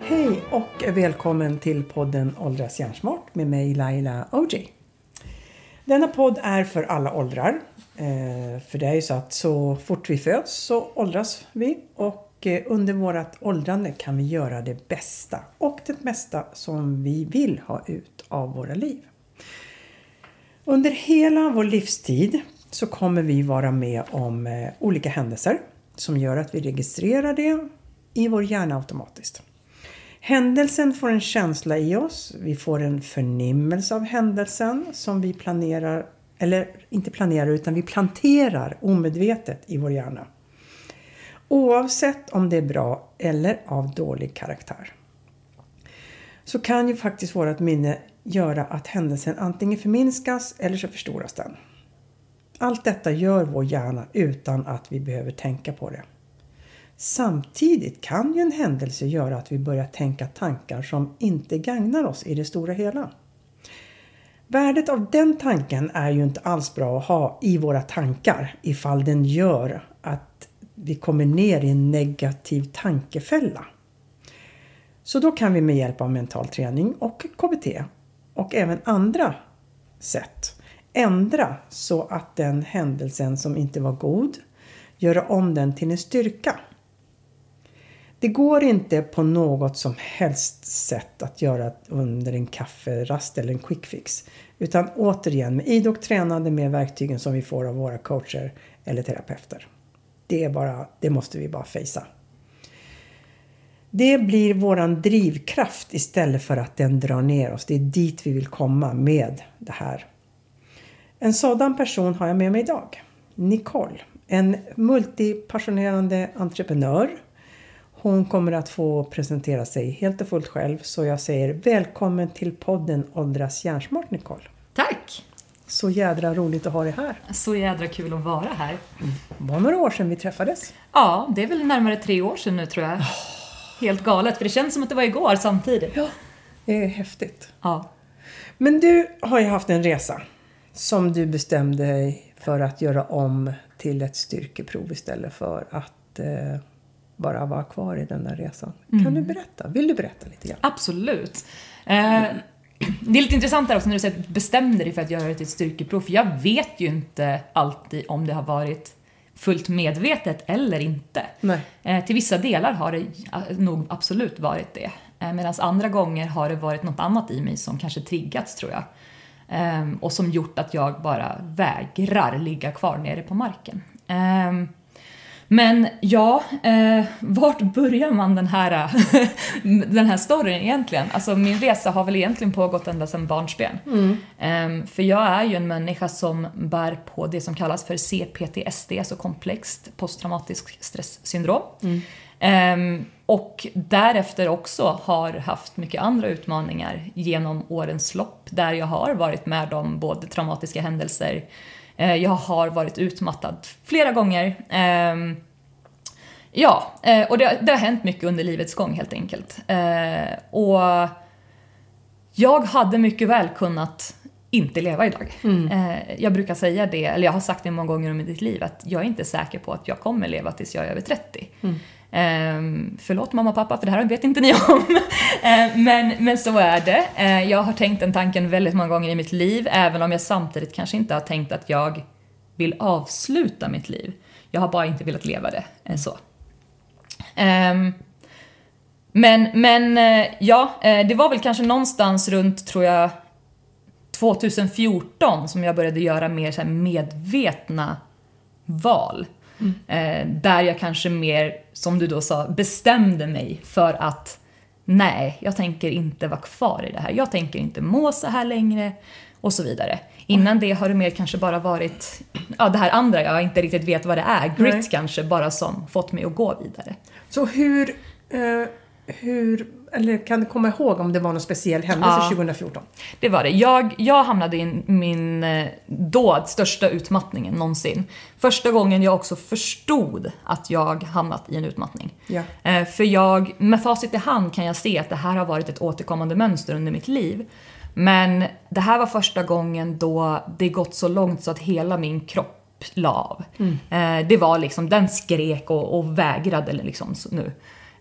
Hej och välkommen till podden Åldras hjärnsmart med mig Laila OJ. Denna podd är för alla åldrar. Eh, för det är ju så att så fort vi föds så åldras vi och eh, under vårt åldrande kan vi göra det bästa och det mesta som vi vill ha ut av våra liv. Under hela vår livstid så kommer vi vara med om eh, olika händelser som gör att vi registrerar det i vår hjärna automatiskt. Händelsen får en känsla i oss, vi får en förnimmelse av händelsen som vi planerar, eller inte planerar utan vi planterar omedvetet i vår hjärna. Oavsett om det är bra eller av dålig karaktär. Så kan ju faktiskt vårt minne göra att händelsen antingen förminskas eller så förstoras den. Allt detta gör vår hjärna utan att vi behöver tänka på det. Samtidigt kan ju en händelse göra att vi börjar tänka tankar som inte gagnar oss i det stora hela. Värdet av den tanken är ju inte alls bra att ha i våra tankar ifall den gör att vi kommer ner i en negativ tankefälla. Så då kan vi med hjälp av mental träning och KBT och även andra sätt ändra så att den händelsen som inte var god, göra om den till en styrka. Det går inte på något som helst sätt att göra under en kafferast eller en quick fix. Utan återigen med idogt tränande med verktygen som vi får av våra coacher eller terapeuter. Det, är bara, det måste vi bara fejsa. Det blir våran drivkraft istället för att den drar ner oss. Det är dit vi vill komma med det här. En sådan person har jag med mig idag. Nicole. En multipassionerande entreprenör hon kommer att få presentera sig helt och fullt själv så jag säger välkommen till podden Åldras hjärnsmart Nicole. Tack! Så jädra roligt att ha dig här. Så jädra kul att vara här. Det var några år sedan vi träffades. Ja, det är väl närmare tre år sedan nu tror jag. Helt galet, för det känns som att det var igår samtidigt. Ja, det är häftigt. Ja. Men du har ju haft en resa som du bestämde dig för att göra om till ett styrkeprov istället för att eh, bara vara kvar i den där resan. Mm. Kan du berätta? Vill du berätta lite grann? Absolut. Eh, det är lite intressant där också när du säger att du bestämde dig för att göra det till ett styrkeprov, för jag vet ju inte alltid om det har varit fullt medvetet eller inte. Eh, till vissa delar har det nog absolut varit det. Eh, Medan andra gånger har det varit något annat i mig som kanske triggats tror jag. Eh, och som gjort att jag bara vägrar ligga kvar nere på marken. Eh, men ja, eh, vart börjar man den här, den här storyn egentligen? Alltså min resa har väl egentligen pågått ända sedan barnsben. Eh, för jag är ju en människa som bär på det som kallas för CPTSD, alltså komplext posttraumatisk stresssyndrom. Eh, och därefter också har haft mycket andra utmaningar genom årens lopp där jag har varit med om både traumatiska händelser, Eh, Jag har varit utmattad flera gånger. Ehm, Ja, eh, och det, det har hänt mycket under livets gång helt enkelt. Eh, Och jag hade mycket väl kunnat inte leva idag. Eh, Jag brukar säga det, eller jag har sagt det många gånger under mitt liv, att jag är inte säker på att jag kommer leva tills jag är över 30. Um, förlåt mamma och pappa, för det här vet inte ni om. Ehm, men, men så är det. Ehm, jag har tänkt den tanken väldigt många gånger i mitt liv, även om jag samtidigt kanske inte har tänkt att jag vill avsluta mitt liv. Jag har bara inte velat leva det eh, så. Men, men eh, ja, eh, det var väl kanske någonstans runt, tror jag, 2014 som jag började göra mer så här medvetna val. Eh, där jag kanske mer, som du då sa, bestämde mig för att nej, jag tänker inte vara kvar i det här. Jag tänker inte må så här längre och så vidare. Innan det har det mer kanske bara varit, ja det här andra jag inte riktigt vet vad det är, grit Nej. kanske, bara som fått mig att gå vidare. Så hur, eh, hur, eller kan du komma ihåg om det var någon speciell händelse Ja. 2014? Det var det. Jag, jag hamnade i min eh, då största utmattningen någonsin. Första gången jag också förstod att jag hamnat i en utmattning. Ja. Eh, För jag, med facit i hand kan jag se att det här har varit ett återkommande mönster under mitt liv. Men det här var första gången då det gått så långt så att hela min kropp la av. Eh, det var liksom, den skrek och, och vägrade liksom nu.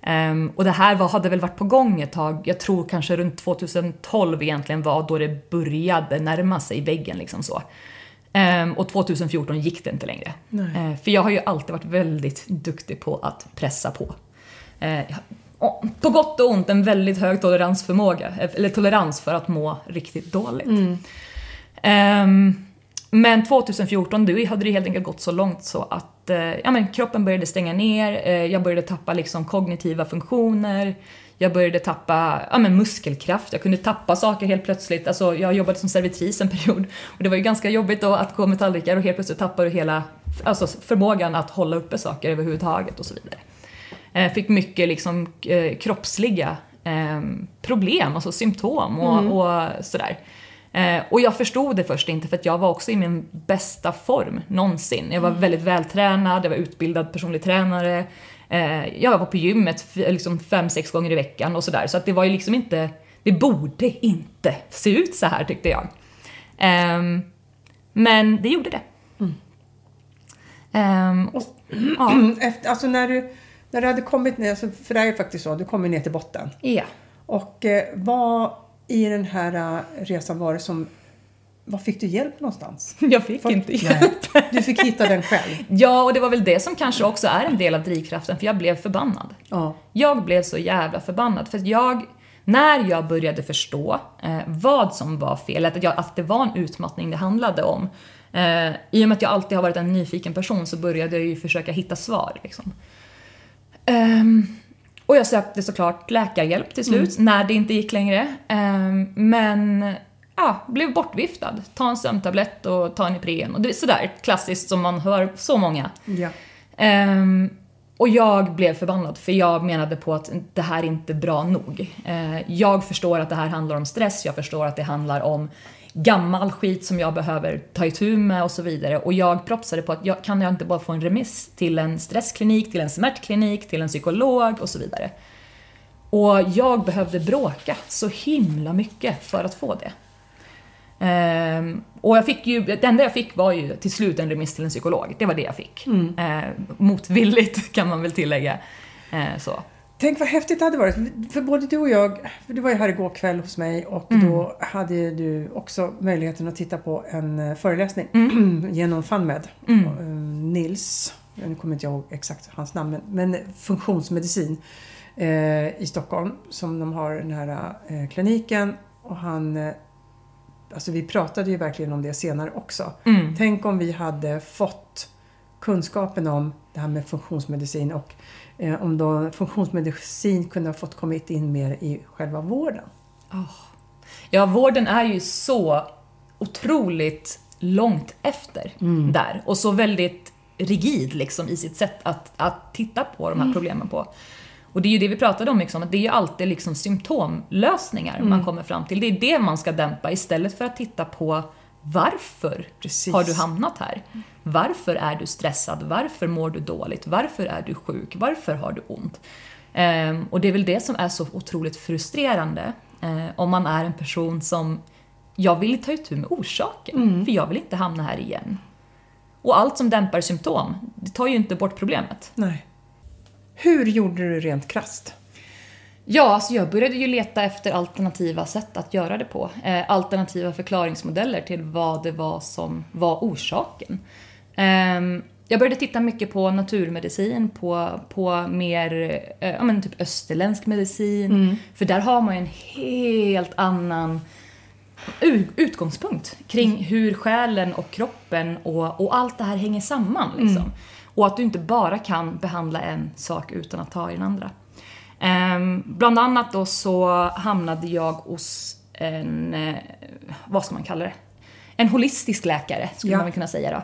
Ehm, och det här var, hade väl varit på gång ett tag, jag tror kanske runt 2012 egentligen var då det började närma sig väggen liksom så. Ehm, och 2014 gick det inte längre. Eh, för jag har ju alltid varit väldigt duktig på att pressa på. Och på gott och ont en väldigt hög toleransförmåga, eh, eller tolerans för att må riktigt dåligt. Ehm, men 2014 då hade det helt enkelt gått så långt så att eh, ja, men kroppen började stänga ner, eh, jag började tappa liksom kognitiva funktioner, jag började tappa ja, men muskelkraft, jag kunde tappa saker helt plötsligt. Alltså, jag jobbade som servitris en period och det var ju ganska jobbigt då att gå med tallrikar och helt plötsligt tappar du hela alltså, förmågan att hålla uppe saker överhuvudtaget och så vidare. Eh, fick mycket liksom, eh, kroppsliga eh, problem, alltså symptom och, och sådär. Eh, och jag förstod det först inte för att jag var också i min bästa form någonsin. Jag var väldigt vältränad, jag var utbildad personlig tränare. Eh, jag var på gymmet liksom fem, sex gånger i veckan och sådär. Så att det var ju liksom inte, det borde inte se ut så här tyckte jag. Ehm, men det gjorde det. Ehm, och, ja. Efter, alltså när du, när du hade kommit ner, alltså, för det är ju faktiskt så, du kommer ner till botten. ja. Och eh, vad i den här eh, resan var det som... Var fick du hjälp någonstans? Jag fick För- inte Nej. hjälp. Du fick hitta den själv? Ja, och det var väl det som kanske också är en del av drivkraften, för jag blev förbannad. Ja. Jag blev så jävla förbannad, för jag, när jag började förstå eh, vad som var fel, att, jag, att det var en utmattning det handlade om, eh, i och med att jag alltid har varit en nyfiken person så började jag ju försöka hitta svar. Liksom. Ehm, och jag sökte såklart läkarhjälp till slut, när det inte gick längre. Ehm, men ja, blev bortviftad. Ta en sömntablett och ta en Ipren. Och det är sådär klassiskt som man hör så många. ja. Ehm, och jag blev förbannad för jag menade på att det här är inte bra nog. Eh, jag förstår att det här handlar om stress, jag förstår att det handlar om gammal skit som jag behöver ta itu med och så vidare. Och jag propsade på att jag, kan jag inte bara få en remiss till en stressklinik, till en smärtklinik, till en psykolog och så vidare. Och jag behövde bråka så himla mycket för att få det. Ehm, och jag fick ju, det enda jag fick var ju till slut en remiss till en psykolog. Det var det jag fick. Ehm, motvilligt kan man väl tillägga. Ehm, så. Tänk vad häftigt det hade varit. För både du och jag, du var ju här igår kväll hos mig och då hade du också möjligheten att titta på en eh, föreläsning genom FunMed. Mm. Eh, Nils, nu kommer inte jag ihåg exakt hans namn, men, men funktionsmedicin eh, i Stockholm som de har den här eh, kliniken och han eh, Alltså vi pratade ju verkligen om det senare också. Mm. Tänk om vi hade fått kunskapen om det här med funktionsmedicin och eh, om då funktionsmedicin kunde ha fått kommit in mer i själva vården. Ja, vården är ju så otroligt långt efter där och så väldigt rigid liksom i sitt sätt att, att titta på de här problemen på. Och det är ju det vi pratade om, liksom, att det är ju alltid liksom symptomlösningar man kommer fram till. Det är det man ska dämpa istället för att titta på varför Precis. har du hamnat här? Varför är du stressad? Varför mår du dåligt? Varför är du sjuk? Varför har du ont? Ehm, och det är väl det som är så otroligt frustrerande eh, om man är en person som jag vill ta itu med orsaken, för jag vill inte hamna här igen. Och allt som dämpar symptom, det tar ju inte bort problemet. Nej. Hur gjorde du rent krasst? Ja, alltså jag började ju leta efter alternativa sätt att göra det på. Eh, alternativa förklaringsmodeller till vad det var som var orsaken. Ehm, jag började titta mycket på naturmedicin, på, på mer eh, ja, men typ österländsk medicin. För där har man ju en helt annan utgångspunkt kring hur själen och kroppen och, och allt det här hänger samman. Liksom. Och att du inte bara kan behandla en sak utan att ta i den andra. Ehm, bland annat då så hamnade jag hos en, eh, vad ska man kalla det? En holistisk läkare skulle Ja. man väl kunna säga då.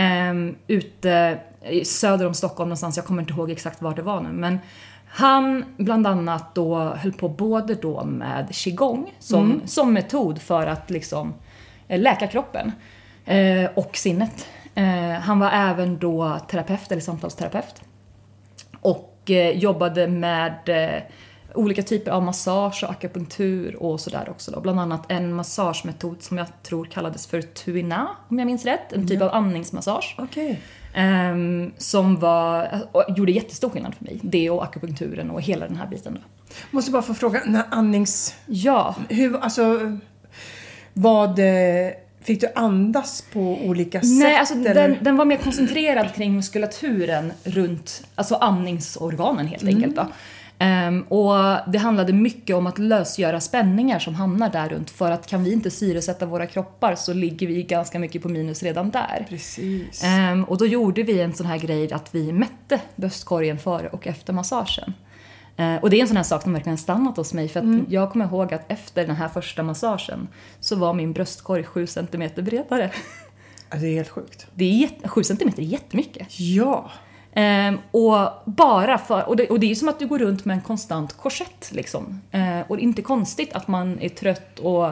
Um, ute söder om Stockholm någonstans, jag kommer inte ihåg exakt var det var nu. Men han bland annat då höll på både då med qigong som, som metod för att liksom eh, läka kroppen eh, och sinnet. Eh, han var även då terapeut eller samtalsterapeut och eh, jobbade med eh, olika typer av massage och akupunktur och sådär också då. Bland annat en massagemetod som jag tror kallades för tuina, om jag minns rätt. En typ av andningsmassage. Okej. Ehm, som var, och gjorde jättestor skillnad för mig. Det och akupunkturen och hela den här biten då. Måste bara få fråga, den här andnings... Ja, Hur, alltså... Vad... Fick du andas på olika sätt? Nej, alltså den, den var mer koncentrerad kring muskulaturen runt alltså andningsorganen helt enkelt. Då. Ehm, och det handlade mycket om att lösgöra spänningar som hamnar där runt för att kan vi inte syresätta våra kroppar så ligger vi ganska mycket på minus redan där. Precis. Ehm, och då gjorde vi en sån här grej att vi mätte bröstkorgen före och efter massagen. Eh, och det är en sån här sak som verkligen stannat hos mig för att jag kommer ihåg att efter den här första massagen så var min bröstkorg 7 cm bredare. Det är helt sjukt. Det är jätte, 7 cm är jättemycket. Ja. Ehm, och bara för, och det, och det är ju som att du går runt med en konstant korsett liksom. Eh, och det är inte konstigt att man är trött och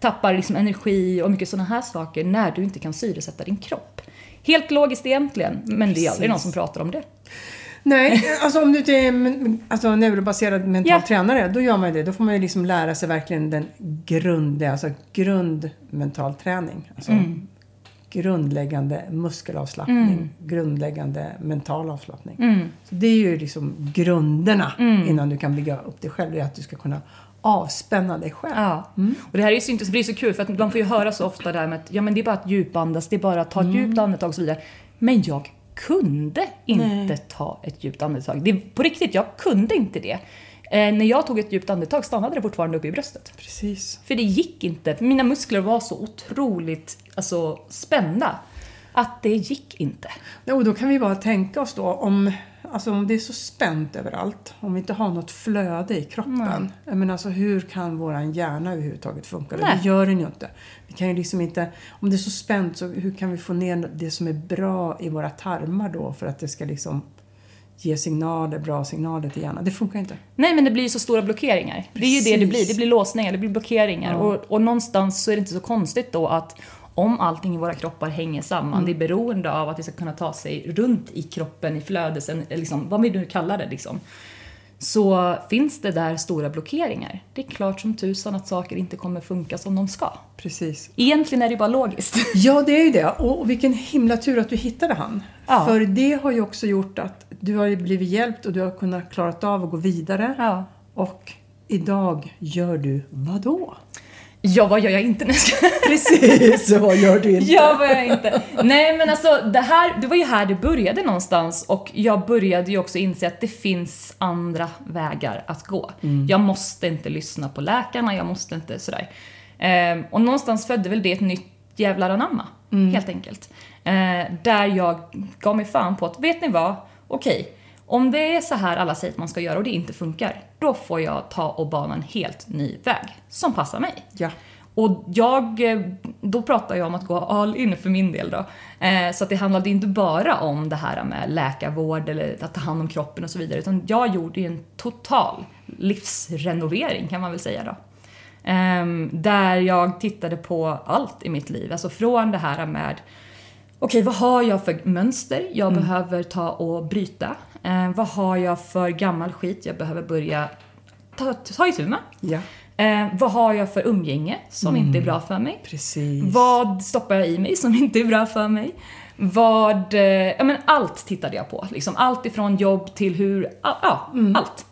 tappar liksom energi och mycket sådana här saker när du inte kan syresätta din kropp. Helt logiskt egentligen, men det är aldrig någon som pratar om det. Nej, alltså om du inte är men- alltså, neurobaserad mental Ja. tränare, då gör man ju det. Då får man ju liksom lära sig verkligen den grundliga, alltså grund mental träning. Alltså Mm. grundläggande muskelavslappning, grundläggande mental avslappning. Mm. Så det är ju liksom grunderna innan du kan bygga upp dig själv. Det är att du ska kunna avspänna dig själv. Ja. Och det här är ju så, för det är så kul för att man får ju höra så ofta där med att ja, men det är bara att djupandas, det är bara att ta ett djupt andetag och så vidare. Men jag kunde inte ta ett djupt andetag. Det på riktigt, jag kunde inte det. Eh, när jag tog ett djupt andetag stannade det fortfarande uppe i bröstet. Precis. För det gick inte. Mina muskler var så otroligt alltså, spända att det gick inte. Och då kan vi bara tänka oss då om, alltså om det är så spänt överallt, om vi inte har något flöde i kroppen. Jag menar, alltså, hur kan våran hjärna överhuvudtaget funka? Nej. Det gör den ju inte. Vi kan ju liksom inte. Om det är så spänt, så hur kan vi få ner det som är bra i våra tarmar då för att det ska liksom ge signaler, bra signaler till hjärnan? Det funkar inte. Nej, men det blir ju så stora blockeringar. Det är ju det det blir. Precis. Det blir låsningar, det blir blockeringar. Ja. Och, och någonstans så är det inte så konstigt då att om allting i våra kroppar hänger samman, Mm. det är beroende av att det ska kunna ta sig runt i kroppen, i flödet, sen, liksom, vad vi nu kallar det liksom. Så finns det där stora blockeringar. Det är klart som tusan att saker inte kommer funka som de ska. Precis. Egentligen är det bara logiskt. Ja, det är ju det. Och, vilken himla tur att du hittade han. Ja. För det har ju också gjort att du har blivit hjälpt och du har kunnat klarat av att gå vidare. Ja. Och idag gör du vad då? Ja, vad gör jag inte? Nej. Precis, vad gör du inte? Ja, vad jag inte. Nej, men alltså det här, det var ju här det började någonstans och jag började ju också inse att det finns andra vägar att gå. Jag måste inte lyssna på läkarna, jag måste inte sådär. Ehm, och någonstans födde väl det ett nytt jävlar anamma, helt enkelt. Eh, där jag gav mig fan på att, vet ni vad? Okej, om det är så här alla säger att man ska göra och det inte funkar, då får jag ta och bana en helt ny väg som passar mig. Ja. Och jag, eh, då pratar jag om att gå all in för min del då. Eh, Så att det handlade inte bara om det här med läkarvård eller att ta hand om kroppen och så vidare. Utan jag gjorde ju en total livsrenovering kan man väl säga då. Ehm, Där jag tittade på allt i mitt liv. Alltså från det här med Okej, vad har jag för mönster jag behöver ta och bryta? Eh, vad har jag för gammal skit jag behöver börja ta, ta itu med? Ja, Eh, vad har jag för umgänge som inte är bra för mig? precis. Vad stoppar jag i mig som inte är bra för mig? Vad, eh, ja men allt tittade jag på. Liksom allt ifrån jobb till hur, ja, ja allt.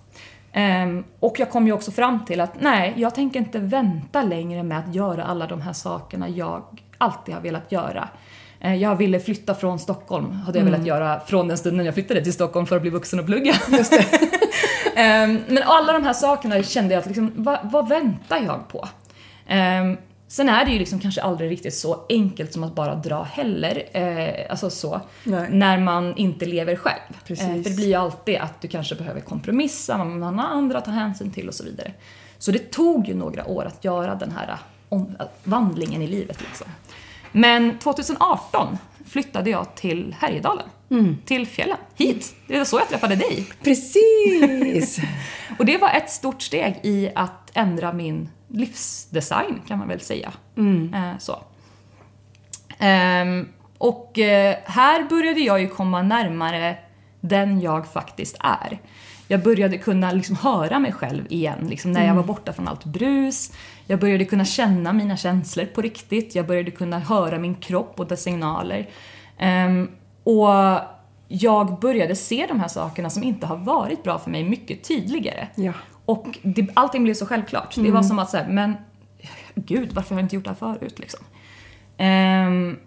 Ehm, och jag kom ju också fram till att nej, jag tänker inte vänta längre med att göra alla de här sakerna jag alltid har velat göra. Eh, Jag ville flytta från Stockholm, hade jag velat göra från den stunden jag flyttade till Stockholm för att bli vuxen och plugga. Ehm, men alla de här sakerna kände jag att liksom, vad, vad väntar jag på? Ehm, sen är det ju liksom kanske aldrig riktigt så enkelt som att bara dra heller, eh, alltså så, Nej. när man inte lever själv. Precis. Eh, för det blir ju alltid att du kanske behöver kompromissa, man har andra att ta hänsyn till och så vidare. Så det tog ju några år att göra den här om, vandlingen i livet liksom. Men 2018 flyttade jag till Härjedalen, till fjällen, hit. Det var så jag träffade dig. Precis! Och det var ett stort steg i att ändra min livsdesign kan man väl säga. Eh, så. Ehm, och eh, här började jag ju komma närmare den jag faktiskt är. Jag började kunna liksom höra mig själv igen, liksom, när jag Mm. var borta från allt brus. Jag började kunna känna mina känslor på riktigt. Jag började kunna höra min kropp och dess signaler. Ehm, och jag började se de här sakerna som inte har varit bra för mig mycket tydligare. Ja. Och det, allting blev så självklart. Det var som att säga, men gud, varför har jag inte gjort det här förut liksom? Ehm,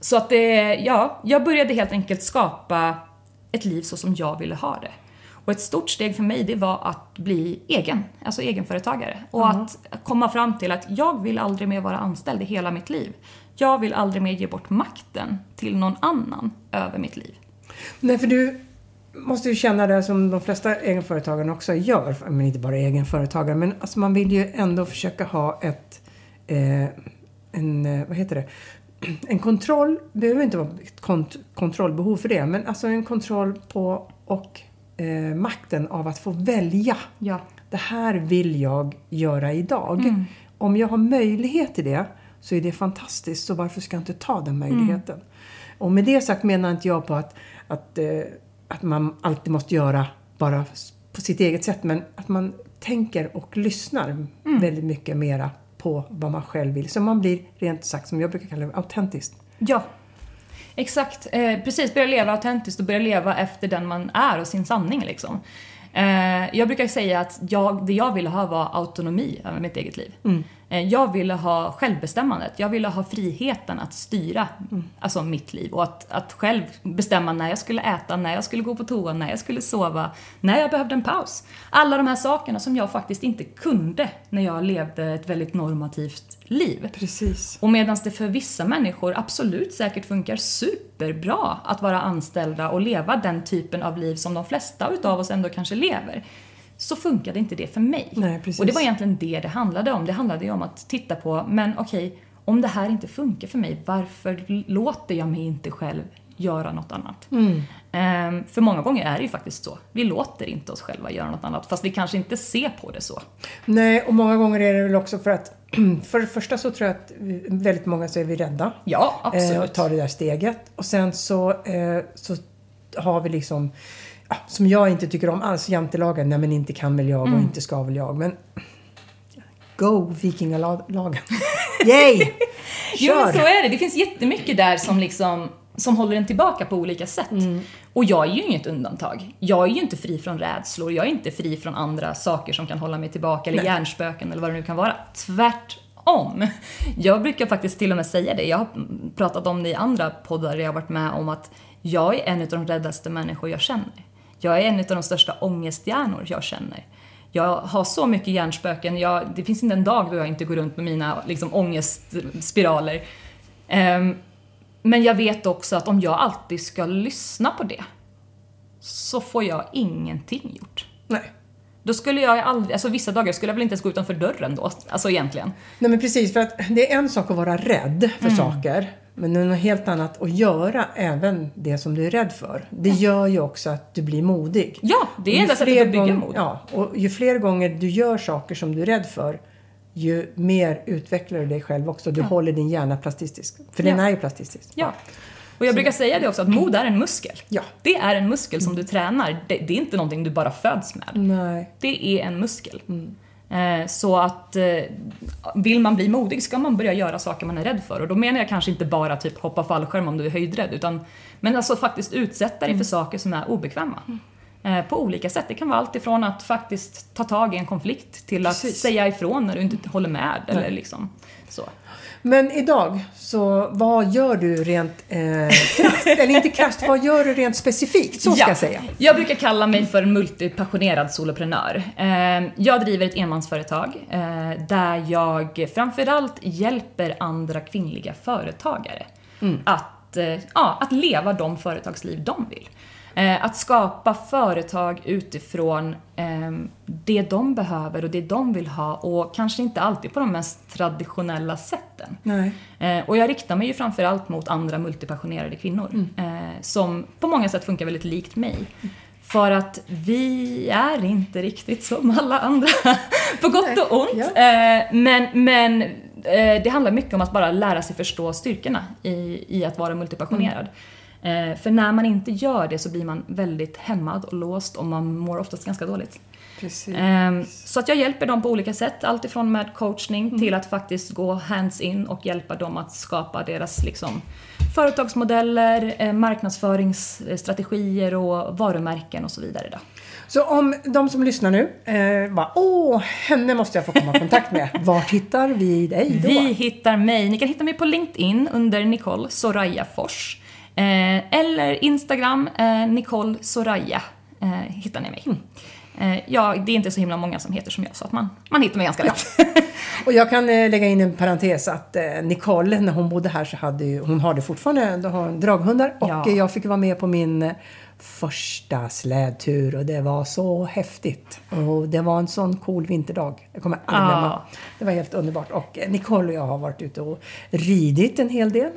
så att det, ja, jag började helt enkelt skapa ett liv så som jag ville ha det. Och ett stort steg för mig det var att bli egen, alltså egenföretagare. Och att komma fram till att jag vill aldrig mer vara anställd i hela mitt liv. Jag vill aldrig mer ge bort makten till någon annan över mitt liv. Nej, för du måste ju känna det som de flesta egenföretagarna också gör. Men inte bara egenföretagare, men alltså man vill ju ändå försöka ha ett... Eh, en, eh, vad heter det? En kontroll, behöver inte vara ett kont- kontrollbehov för det, men alltså en kontroll på och eh, makten av att få välja. Ja. Det här vill jag göra idag. Mm. Om jag har möjlighet till det så är det fantastiskt, så varför ska jag inte ta den möjligheten? Och med det sagt menar inte jag på att, att, eh, att man alltid måste göra bara på sitt eget sätt, men att man tänker och lyssnar väldigt mycket mera på vad man själv vill. Så man blir rent sagt, som jag brukar kalla det, autentisk. Ja. Exakt. Eh, precis, börja leva autentiskt och börja leva efter den man är och sin sanning liksom. Eh, jag brukar säga att jag, det jag ville ha var autonomi över mitt eget liv. Mm jag ville ha självbestämmandet. Jag ville ha friheten att styra alltså mitt liv och att, att själv bestämma när jag skulle äta, när jag skulle gå på toa, när jag skulle sova, när jag behövde en paus. Alla de här sakerna som jag faktiskt inte kunde när jag levde ett väldigt normativt liv. Precis. Och medan det för vissa människor absolut säkert funkar superbra att vara anställda och leva den typen av liv som de flesta utav oss ändå kanske lever, så funkade inte det för mig. Nej, och det var egentligen det det handlade om. Det handlade ju om att titta på, men okej, om det här inte funkar för mig, varför låter jag mig inte själv göra något annat? Mm. Ehm, för många gånger är det ju faktiskt så. Vi låter inte oss själva göra något annat, fast vi kanske inte ser på det så. Nej, och många gånger är det väl också för att för det första så tror jag att väldigt många så är vi rädda. Ja, absolut. eh, och tar det där steget. Och sen så, eh, så har vi liksom, som jag inte tycker om alls, jantelagen. Nej men inte kan väl jag Mm. och inte ska väl jag. Men go vikingalagen. Yay! Jo men Kör! så är det. Det finns jättemycket där som liksom som håller en tillbaka på olika sätt. Mm. Och jag är ju inget undantag. Jag är ju inte fri från rädslor, jag är inte fri från andra saker som kan hålla mig tillbaka, eller Nej. hjärnspöken eller vad det nu kan vara. Tvärtom. Jag brukar faktiskt till och med säga det, jag har pratat om det i andra poddar där jag har varit med om att jag är en av de räddaste människor jag känner. Jag är en av de största ångesthjärnor jag känner. Jag har så mycket hjärnspöken, jag, det finns inte en dag då jag inte går runt med mina liksom, ångestspiraler. Ehm, men jag vet också att om jag alltid ska lyssna på det så får jag ingenting gjort. Nej. Då skulle jag aldrig, alltså vissa dagar skulle jag väl inte ens gå utanför dörren då, alltså egentligen. Nej men precis, för att det är en sak att vara rädd för Mm. saker. Men det är något helt annat att göra även det som du är rädd för. Det gör ju också att du blir modig. Ja, det är enda sättet att bygga mod. Ja, och ju fler gånger du gör saker som du är rädd för, ju mer utvecklar du dig själv också. Du håller din hjärna plastistisk. För den Ja. är ju plastistisk. Ja. Och jag brukar säga det också, att mod är en muskel. Ja. Det är en muskel som du tränar. Det, det är inte någonting du bara föds med. Nej. Det är en muskel. Eh, Så att eh, vill man bli modig ska man börja göra saker man är rädd för. Och då menar jag kanske inte bara typ hoppa fallskärm om du är höjdrädd, utan men alltså faktiskt utsätta dig för saker som är obekväma. Eh, På olika sätt. Det kan vara allt ifrån att faktiskt ta tag i en konflikt till att Precis. säga ifrån när du inte håller med. Eller liksom så. Men idag, så vad gör du rent eh, krasst? Eller inte krasst, vad gör du rent specifikt? Så ska jag säga. Jag brukar kalla mig för en multipassionerad soloprenör. Eh, Jag driver ett enmansföretag eh, där jag framförallt hjälper andra kvinnliga företagare att, eh, ja, att leva de företagsliv de vill. Eh, Att skapa företag utifrån eh, det de behöver och det de vill ha och kanske inte alltid på de mest traditionella sätten. Nej. Eh, och jag riktar mig ju framförallt mot andra multipassionerade kvinnor eh, som på många sätt funkar väldigt likt mig. För att vi är inte riktigt som alla andra, på gott och ont. ja. Men men det handlar mycket om att bara lära sig förstå styrkorna i, i att vara multipassionerad. Eh, för när man inte gör det så blir man väldigt hämmad och låst och man mår oftast ganska dåligt. Ehm, Så att jag hjälper dem på olika sätt, alltifrån med coachning till att faktiskt gå hands-in och hjälpa dem att skapa deras liksom, företagsmodeller, eh, marknadsföringsstrategier och varumärken och så vidare. Då. Så om de som lyssnar nu eh, bara åh, henne måste jag få komma i kontakt med. Vart hittar vi dig då? Vi hittar mig, ni kan hitta mig på LinkedIn under Nicole Soraya Fors. Eh, eller Instagram, eh, Nicole Soraya, eh, hittar ni mig. Eh, ja, det är inte så himla många som heter som jag, så att man, man hittar mig ganska lätt. Och jag kan lägga in en parentes att Nicole, när hon bodde här så hade ju, hon har det fortfarande, de har draghundar. Och Ja. jag fick vara med på min första slädtur och det var så häftigt. Och det var en sån cool vinterdag. Jag kommer aldrig glömma. Det var helt underbart. Och Nicole och jag har varit ute och ridit en hel del.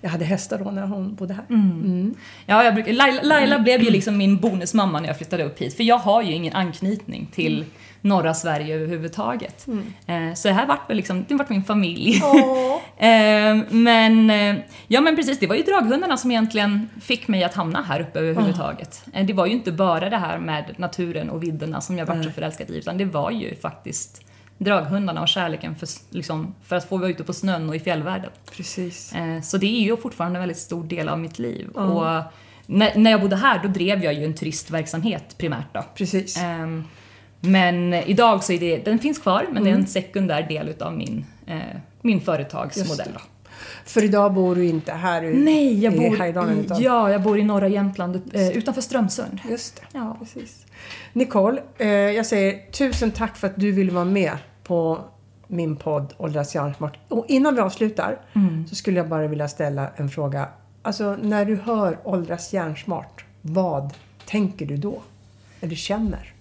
Jag hade hästar då när hon bodde här. Mm. Ja, jag brukar, Laila, Laila blev ju liksom min bonusmamma när jag flyttade upp hit, för jag har ju ingen anknytning till norra Sverige överhuvudtaget. Eh, Så det här vart väl liksom, det vart min familj. Eh, men, eh, ja men precis, det var ju draghundarna som egentligen fick mig att hamna här uppe överhuvudtaget. Eh, Det var ju inte bara det här med naturen och vidderna som jag vart så förälskad i, utan det var ju faktiskt draghundarna och kärleken för, liksom, för att få vara ute på snön och i fjällvärlden. Precis. Så det är ju fortfarande en väldigt stor del av mitt liv. Och när, när jag bodde här då drev jag ju en turistverksamhet primärt då. Precis. Ehm, Men idag så är det, den finns kvar men det är en sekundär del utav min, eh, min företagsmodell. För idag bor du inte här i, Nej, jag bor i, utan- ja, jag bor i norra Jämtland eh, utanför Strömsund. Just det. Ja. Precis. Nicole, eh, jag säger tusen tack för att du ville vara med på min podd Åldras hjärnsmart. Och innan vi avslutar Mm. så skulle jag bara vilja ställa en fråga. Alltså när du hör Åldras hjärnsmart, vad tänker du då? Eller känner?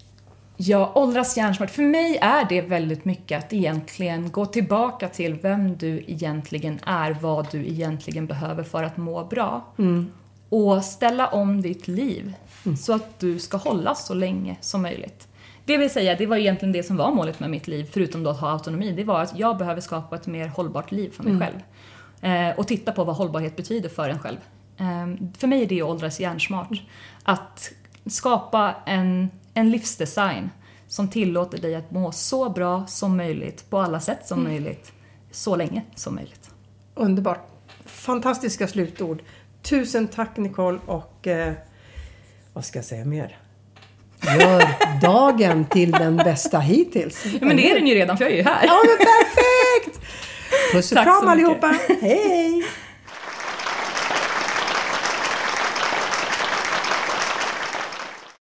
Ja, åldras hjärnsmart. För mig är det väldigt mycket att egentligen gå tillbaka till vem du egentligen är, vad du egentligen behöver för att må bra. Och ställa om ditt liv så att du ska hålla så länge som möjligt. Det vill säga, det var egentligen det som var målet med mitt liv, förutom då att ha autonomi. Det var att jag behöver skapa ett mer hållbart liv för mig själv. Eh, och titta på vad hållbarhet betyder för en själv. Eh, för mig är det att åldras hjärnsmart. Att skapa en, en livsdesign som tillåter dig att må så bra som möjligt på alla sätt som möjligt, så länge som möjligt. Underbart. Fantastiska slutord. Tusen tack Nicole och eh, vad ska jag säga mer? Gör dagen till den bästa hittills. Ja, men det är den ju redan, för jag är ju här. Ja, men perfekt! Puss och Tack så kram mycket. allihopa. Hej!